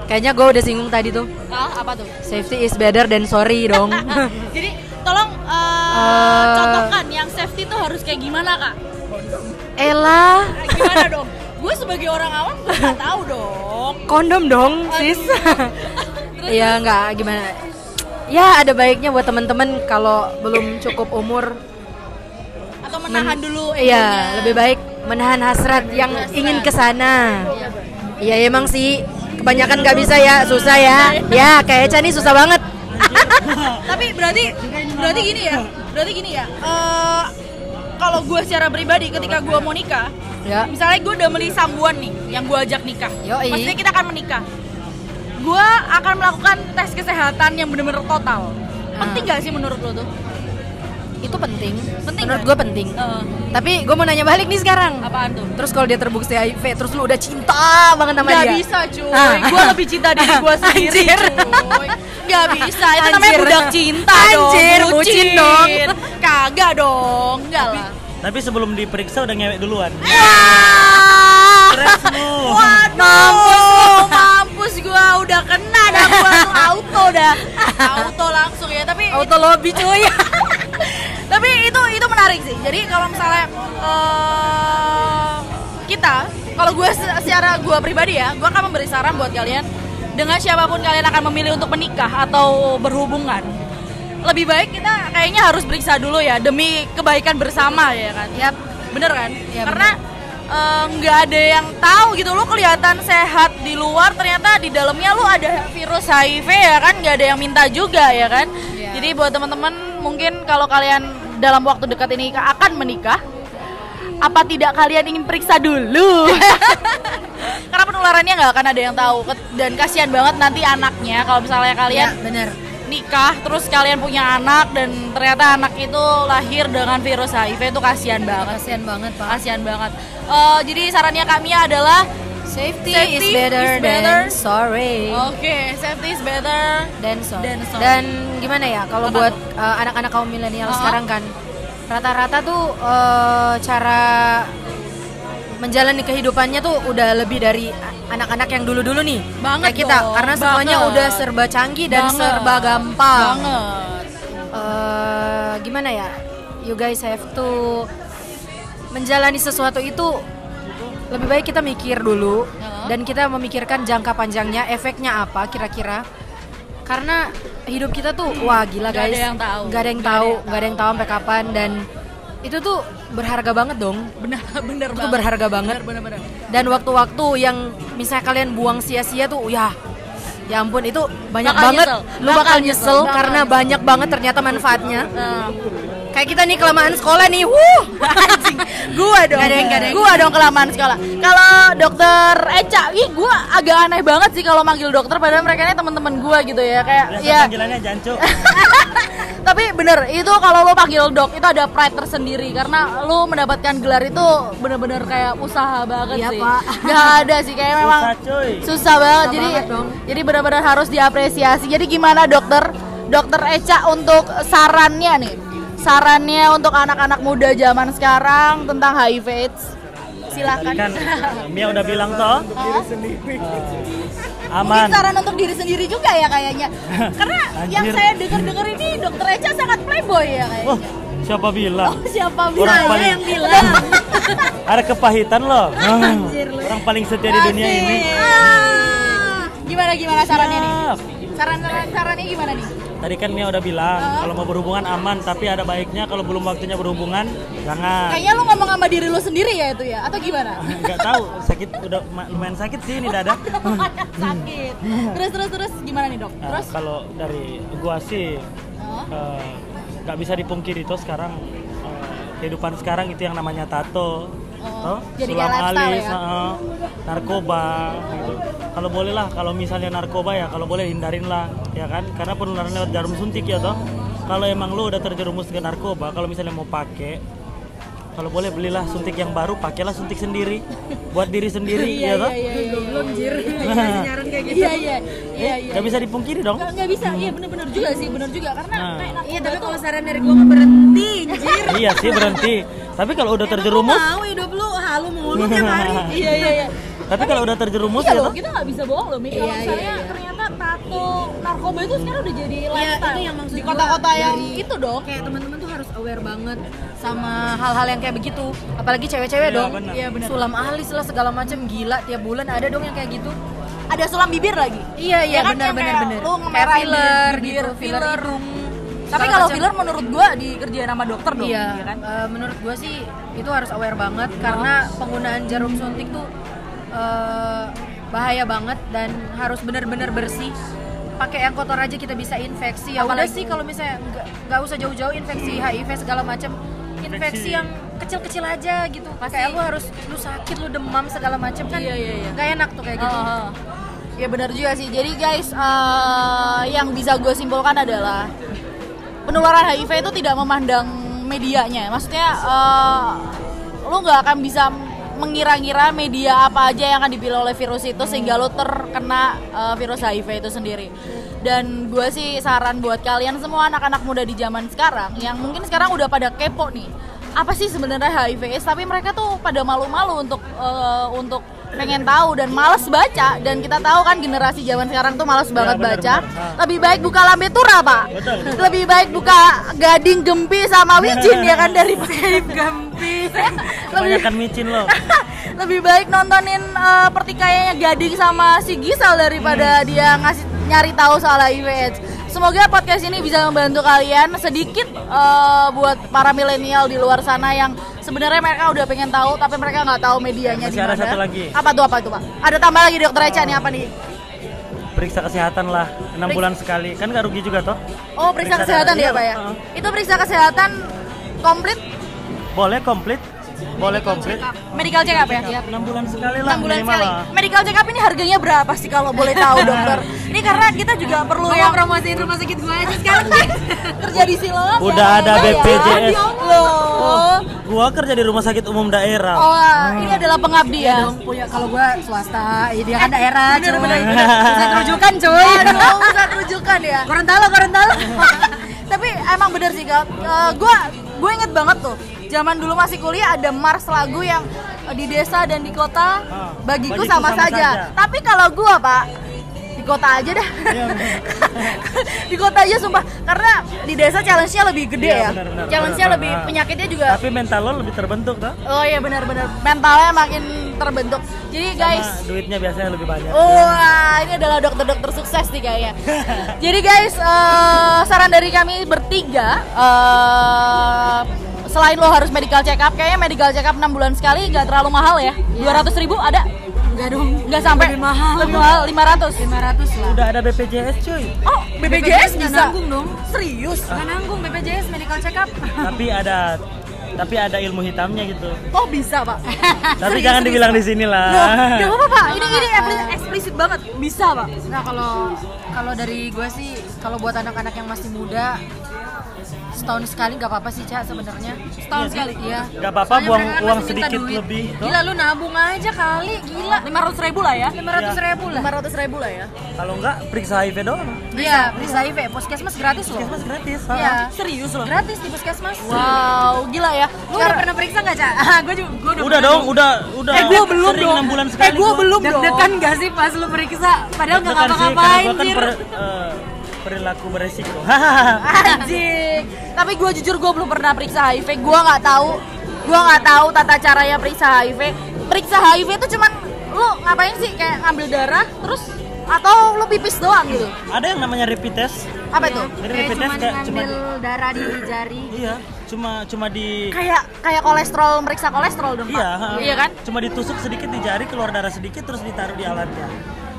Kayaknya gue udah singgung tadi tuh. Ah, apa tuh? Safety is better than sorry dong. [laughs] Jadi tolong eh, Eh. contohkan yang safety tuh harus kayak gimana kak? Elah, Eh, Gimana dong? Gue sebagai orang awam gue nggak tahu dong. kondom dong, sis. [laughs] Iya nggak gimana? Ya ada baiknya buat temen-temen kalau belum cukup umur Atau menahan dulu Iya, lebih baik menahan hasrat yang ingin ke sana. Iya, emang sih kebanyakan nggak bisa ya, susah ya. Ya, kayak Eca nih susah banget. [laughs] tapi berarti berarti gini ya berarti gini ya eh, kalau gue secara pribadi ketika gue mau nikah Ya. misalnya gue udah milih sambuan nih yang gue ajak nikah Yoi. maksudnya kita akan menikah gue akan melakukan tes kesehatan yang bener-bener total penting gak sih menurut lo tuh Itu penting. Penting Menurut kan? gue penting. Eh, Tapi gue mau nanya balik nih sekarang. apaan tuh Terus kalau dia terbukti HIV, terus lu udah cinta banget sama Gak dia. bisa cuy, Ah. gue lebih cinta diri gue [laughs] sendiri Anjir. cuy Gak bisa, itu namanya Anjir. budak cinta Anjir, dong bucin dong. Kagak dong, enggak lah Tapi sebelum diperiksa udah ngewek duluan. Ah! Stresmu. Waduh, mampus gua udah kena dah gua [laughs] auto dah. Auto langsung ya, tapi Auto lobby cuy. [laughs] tapi itu itu menarik sih. Jadi kalau misalnya eh, kita, kalau gue secara gue pribadi ya, gue akan memberi saran buat kalian dengan siapa pun kalian akan memilih untuk menikah atau berhubungan. Lebih baik kita kayaknya harus periksa dulu ya demi kebaikan bersama ya kan. Yap. Bener kan? Ya, Karena eh, nggak ada yang tahu gitu lu kelihatan sehat di luar ternyata di dalamnya lu ada virus HIV ya kan nggak ada yang minta juga ya kan Iya. jadi buat teman-teman mungkin kalau kalian dalam waktu dekat ini akan menikah? Apa tidak kalian ingin periksa dulu? [laughs] Karena penularannya nggak akan ada yang tahu. Dan kasihan banget nanti anaknya kalau misalnya kalian Ya, bener. nikah terus kalian punya anak dan ternyata anak itu lahir dengan virus HIV itu kasihan banget. Kasihan banget, Pak. kasihan banget. Eh, jadi sarannya kami adalah Safety, Safety is better is better. than sorry. oke safety is better Dan sorry. Dan sorry. Dan gimana ya kalau buat uh, anak-anak kaum milenial Uh-huh. sekarang kan rata-rata tuh uh, cara menjalani kehidupannya tuh udah lebih dari anak-anak yang dulu-dulu nih. Banget Kayak kita dong, karena semuanya banget. udah serba canggih dan Banget. serba gampang. banget Eh, gimana ya? You guys have to menjalani sesuatu itu lebih baik kita mikir dulu Heeh. dan kita memikirkan jangka panjangnya, efeknya apa kira-kira. Karena hidup kita tuh wah gila guys. ada yang tahu. Nggak ada yang ada tahu, nggak ada yang tahu sampai kapan dan itu tuh berharga banget dong. bener [laughs] bener Itu banget berharga banget. bener bener, bener. Dan waktu-waktu yang misalnya kalian buang sia-sia tuh ya ya ampun itu banyak Bakal banget nyesel. lu bakal, Bakal nyesel, nyesel, bakal karena nyesel. banyak banget ternyata manfaatnya Nah, kayak kita nih kelamaan sekolah nih wuh anjing. Gua dong. Nggak ada yang- nggak ada yang- gua dong kelamaan sekolah. Kalau dokter Eca ih gua agak aneh banget sih kalau manggil dokter padahal mereka ini teman-teman gua gitu ya kayak Biasa ya panggilannya jancuk. [laughs] tapi bener itu kalau lo panggil dok itu ada pride tersendiri karena lo mendapatkan gelar itu bener-bener kayak usaha banget Iya, sih. Pak. nggak ada sih kayak memang Susah cuy. susah banget. Susah jadi banget dong. jadi benar-benar harus diapresiasi. Jadi gimana dokter? Dokter Eca untuk sarannya nih sarannya untuk anak-anak muda zaman sekarang tentang HIV AIDS silakan Kan Mia udah bilang toh. Mungkin Aman. saran untuk diri sendiri juga ya kayaknya karena [laughs] yang Anjir. saya dengar-dengar ini dokter Eca sangat playboy ya kayaknya Oh, siapa bilang? siapa Orang bilang paling- yang bilang [laughs] Ada kepahitan loh. Orang paling setia di dunia ini. Ah. gimana gimana sarannya nih Siap. saran saran sarannya gimana nih Tadi kan Mia udah bilang kalau mau berhubungan aman, tapi ada baiknya kalau belum waktunya berhubungan jangan. kayaknya lu ngomong sama diri lu sendiri ya itu ya atau gimana? [laughs] Nggak tahu, sakit udah ma- lumayan sakit sih ini dada. [laughs] sakit. Terus terus terus gimana nih dok? Nah, terus? kalau dari gua sih eh, nggak bisa dipungkiri tuh sekarang eh, kehidupan sekarang itu yang namanya tato, Oh, toh, jadi sulam alis, ya? eh, narkoba, gitu. Kalau boleh lah, kalau misalnya narkoba ya kalau boleh hindarin lah, ya kan? Karena penularan lewat jarum suntik ya toh. Kalau emang lu udah terjerumus ke narkoba, kalau misalnya mau pakai kalau boleh belilah suntik yang baru, pakailah suntik sendiri. Buat diri sendiri ya toh. iya iya belum jir. Kayak gitu. Iya iya. Iya iya. Gak bisa dipungkiri dong. nggak nggak bisa. Iya bener-bener juga sih bener juga. Karena Nah. iya tapi kalau saran dari gua mah berhenti anjir iya sih berhenti. Tapi kalau udah terjerumus, mau hidup lu halu mulu tiap hari. [laughs] Iya iya iya tapi kalau udah terjerumus Iya ya loh, kita nggak bisa bohong loh, Mi. Kalau Iya, iya, misalnya iya. ternyata tato narkoba itu sekarang udah jadi lifestyle itu yang maksud di gua kota-kota yang dari- itu dong. kayak teman-teman tuh harus aware banget sama hal-hal yang kayak begitu apalagi cewek-cewek Iya, dong benar. Iya, benar. sulam alis lah segala macam gila tiap bulan ada dong yang kayak gitu Ada sulam bibir lagi. iya iya Ya kan, benar benar benar lu kayak filler bibir, gitu filler filler. hidung Tapi kalau filler menurut gua dikerjain sama dokter dong, Iya, ya kan? eh, menurut gue sih itu harus aware banget karena penggunaan jarum suntik tuh eh, bahaya banget dan harus benar-benar bersih. Pakai yang kotor aja kita bisa infeksi. Ya udah sih kalau misalnya nggak usah jauh-jauh infeksi HIV segala macam. Infeksi yang kecil-kecil aja gitu. Kayak lu harus lu sakit, lu demam segala macam kan. Iya, iya, iya. Enak tuh kayak gitu. Oh, ya benar juga sih. Jadi guys, eh, yang bisa gue simpulkan adalah penularan HIV itu tidak memandang medianya. Maksudnya eh, lu nggak akan bisa mengira-ngira media apa aja yang akan dipilih oleh virus itu sehingga lu terkena eh, virus HIV itu sendiri. Dan gue sih saran buat kalian semua anak-anak muda di zaman sekarang yang mungkin sekarang udah pada kepo nih. Apa sih sebenarnya HIV? Tapi mereka tuh pada malu-malu untuk eh, untuk pengen tahu dan males baca dan kita tahu kan generasi zaman sekarang tuh males banget benar, baca. benar. Ah. Lebih baik buka lambe tura, Pak. Betul. Lebih baik buka gading gempi sama wijin ya kan daripada [laughs] gempi. lebih Kebanyakan micin loh. [laughs] lebih baik nontonin uh, pertikaiannya Gading sama si Gisel daripada dia ngasih nyari tahu soal HIV AIDS. Semoga podcast ini bisa membantu kalian sedikit uh, buat para milenial di luar sana yang sebenarnya mereka udah pengen tahu tapi mereka nggak tahu medianya di ada mana. satu lagi. Apa tuh apa tuh pak? Ada tambah lagi dokter Eca nih apa nih? Periksa kesehatan lah enam bulan sekali. Kan nggak rugi juga toh? Oh periksa, Periksa kesehatan ya iya, pak ya? uh-uh. Itu periksa kesehatan komplit Boleh komplit. Boleh komplit. medical check up ya? Enam bulan sekali lah. 6 bulan sekali. lah. Medical check up ini harganya berapa sih kalau boleh tahu [laughs] dokter? Ini karena kita juga perlu yang promosiin rumah sakit gue aja sekarang [laughs] kerja di Siloam. Udah ya, ada ya. BPJS. Loh. Gua kerja di rumah sakit umum daerah. Oh, ini adalah pengabdi ya. dong punya kalau gua swasta ya dia kan daerah Bener, [laughs] cuy bener, bener. Pusat rujukan cuy Aduh, pusat rujukan ya. Gorontalo Gorontalo Tapi emang bener sih kak. gue gue inget banget tuh. Zaman dulu masih kuliah ada mars lagu yang eh, di desa dan di kota Ah, bagiku, bagiku sama, sama saja. saja. Tapi kalau gue pak di kota aja dah. Iya, bener. [laughs] di kota aja sumpah karena di desa challenge-nya lebih gede Iya, ya. benar, challenge-nya lebih benar. penyakitnya juga. Tapi mental lo lebih terbentuk toh? Oh iya benar-benar mentalnya makin terbentuk. Jadi guys, Sama duitnya biasanya lebih banyak. Wah, ini adalah dokter-dokter sukses nih kayaknya. [laughs] Jadi guys, eh, saran dari kami bertiga, eh, selain lo harus medical check up, kayaknya medical check up 6 bulan sekali nggak terlalu mahal ya. 200 ribu ada? enggak dong Nggak sampai? Lebih mahal. Lebih mahal, 500. 500 lah Udah ada BPJS cuy. Oh, BPJS nggak bisa? nanggung dong Serius? nggak nanggung BPJS medical check up [laughs] Tapi ada tapi ada ilmu hitamnya gitu. Oh bisa pak? [laughs] Tapi jangan dibilang di sini lah. Gak apa-apa pak, ini, ini eksplis- eksplisit banget, bisa pak Nah kalau kalau dari gue sih kalau buat anak-anak yang masih muda setahun sekali nggak apa-apa sih cak sebenarnya Setahun sekali? iya Nggak apa-apa buang kan uang sedikit duit. lebih, gila lu nabung aja kali gila 500 ribu lah ya? 500 ribu lah 500 ribu lah ya? Kalau enggak periksa HIV doang. iya periksa HIV puskesmas gratis loh Puskesmas gratis. iya Serius loh? gratis di puskesmas Wow, gila ya lu udah pernah periksa nggak cak [laughs] gue juga gue Udah dong, udah udah. Eh gue belum Sering dong enam bulan sekali. Eh gue gua. belum dong deg-degan gak sih pas lu periksa padahal nggak ngapa-ngapain perilaku beresiko. [laughs] Anjing Tapi gue jujur gue belum pernah periksa HIV Gue nggak tahu Gue nggak tahu tata caranya periksa HIV Periksa HIV itu cuman Lu ngapain sih? Kayak ngambil darah Terus Atau lu pipis doang gitu? ada yang namanya rapid test. Apa itu? Jadi kayak rapid test cuma kayak cuma ngambil darah di jari iya, cuma cuma di Kayak kayak kolesterol Meriksa kolesterol dong Pak? Iya, ha. Iya kan? Cuma ditusuk sedikit di jari, keluar darah sedikit, terus ditaruh di alatnya.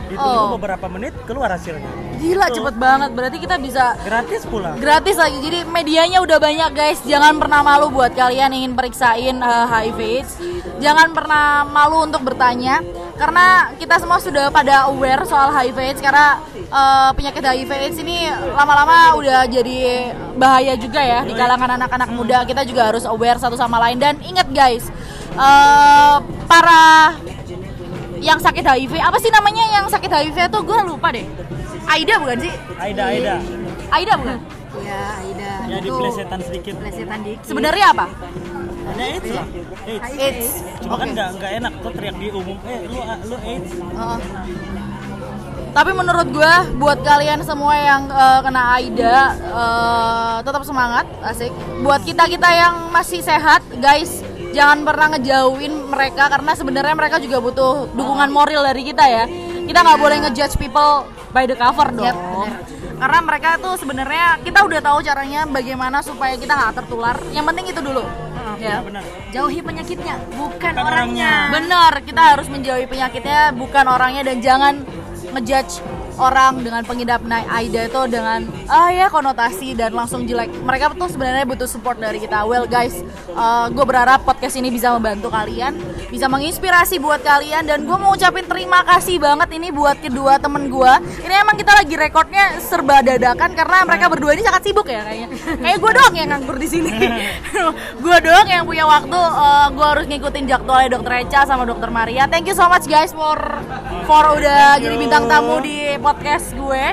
Oh. Ditunggu beberapa menit, keluar hasilnya. Gila cepet banget. Berarti kita bisa Gratis pula. gratis lagi. Jadi medianya udah banyak guys. Jangan pernah malu buat kalian ingin periksain uh, HIV AIDS jangan pernah malu untuk bertanya karena kita semua sudah pada aware soal HIV AIDS karena uh, penyakit HIV AIDS ini lama-lama udah jadi bahaya juga ya di kalangan anak-anak muda. Kita juga harus aware satu sama lain. Dan ingat guys uh, para yang sakit HIV apa sih namanya yang sakit HIV tuh gue lupa deh Aida bukan sih Aida, Aida. Aida bukan ya Aida Ya di plesetan sedikit. plesetan dikit Sebenarnya apa? Hanya AIDS lah. AIDS. AIDS. Cuma kan nggak nggak enak tuh teriak di umum. Eh, lu lu AIDS. Oh. Tapi menurut gue, buat kalian semua yang eh, kena AIDA, eh, tetap semangat, asik. Buat kita kita yang masih sehat, guys, jangan pernah ngejauhin mereka karena sebenarnya mereka juga butuh dukungan moral dari kita ya. Kita nggak boleh ngejudge people by the cover dong. Bener. karena mereka tuh sebenarnya kita udah tahu caranya bagaimana supaya kita nggak tertular yang penting itu dulu ya benar Jauhi penyakitnya, bukan Bukan orangnya. orangnya. benar kita harus menjauhi penyakitnya bukan orangnya dan jangan ngejudge orang dengan pengidap na- AIDA itu dengan ah ya konotasi dan langsung jelek. Mereka tuh sebenarnya butuh support dari kita. Well guys gue berharap podcast ini bisa membantu kalian bisa menginspirasi buat kalian dan gue mau ucapin terima kasih banget ini buat kedua temen gue ini emang kita lagi rekodnya serba dadakan karena mereka berdua ini sangat sibuk ya kayaknya. Kayak gue doang yang nganggur di sini. [laughs] Gue doang yang punya waktu gue harus ngikutin jadwalnya dokter Echa sama dokter Maria. Thank you so much guys for for udah jadi bintang tamu di podcast gue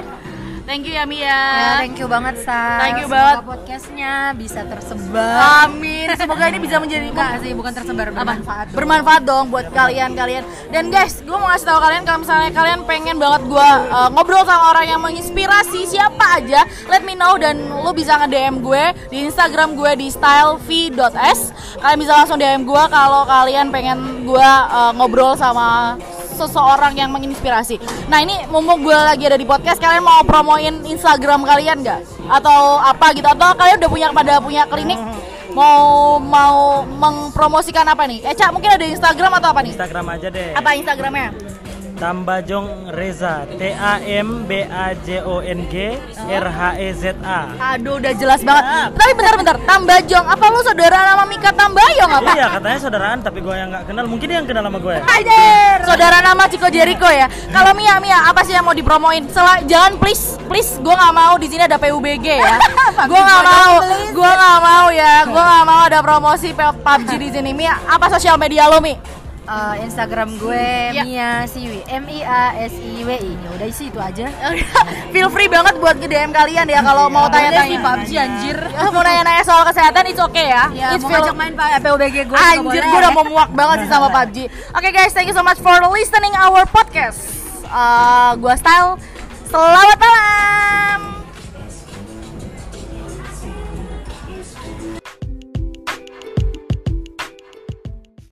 thank you ya Mia Ya, thank you banget Sa. Thank you Semoga banget. podcastnya bisa tersebar. Amin semoga ini bisa menjadi Enggak sih, bukan tersebar bermanfaat. dong. bermanfaat dong buat kalian kalian dan guys gue mau ngasih tahu kalian kalau misalnya kalian pengen banget gue uh, ngobrol sama orang yang menginspirasi siapa aja let me know dan lo bisa nge DM gue di Instagram gue di stylev.s kalian bisa langsung DM gue kalau kalian pengen gue uh, ngobrol sama seseorang yang menginspirasi. Nah ini mumpung gue lagi ada di podcast, kalian mau promoin Instagram kalian nggak? Atau apa gitu? Atau kalian udah punya pada punya klinik? Mau mau mempromosikan apa nih? Eca mungkin ada Instagram atau apa nih? Instagram aja deh Apa Instagramnya? Tambajong Reza T A M B A J O N G R H E Z A Aduh udah jelas banget. Tapi bentar-bentar, Tambajong, apa lu saudara nama Mika Tambayong apa? Iya katanya saudaraan tapi gue yang nggak kenal mungkin dia yang kenal sama gue Anjir, saudara nama Ciko Jericho ya. Kalau Mia Mia apa sih yang mau dipromoin? Sela jangan please please gue nggak mau di sini ada PUBG ya. [laughs] gue nggak mau, gue nggak mau ya, gue nggak mau ada promosi PUBG di sini. Mia apa sosial media lo Mi? Eh, Instagram gue Ya. Mia Siwi M I A S I W I. Ya udah sih itu aja. [laughs] Feel free banget buat nge DM kalian ya kalau mau tanya-tanya. sih PUBG, anjir. [laughs] Ya, mau nanya-nanya soal kesehatan itu oke ya. Ya, It's mau feel- ngajak main PUBG gue Anjir, gue udah mau muak banget sih sama [laughs] PUBG. Oke guys, thank you so much for listening our podcast. Uh, gua style. Selamat malam.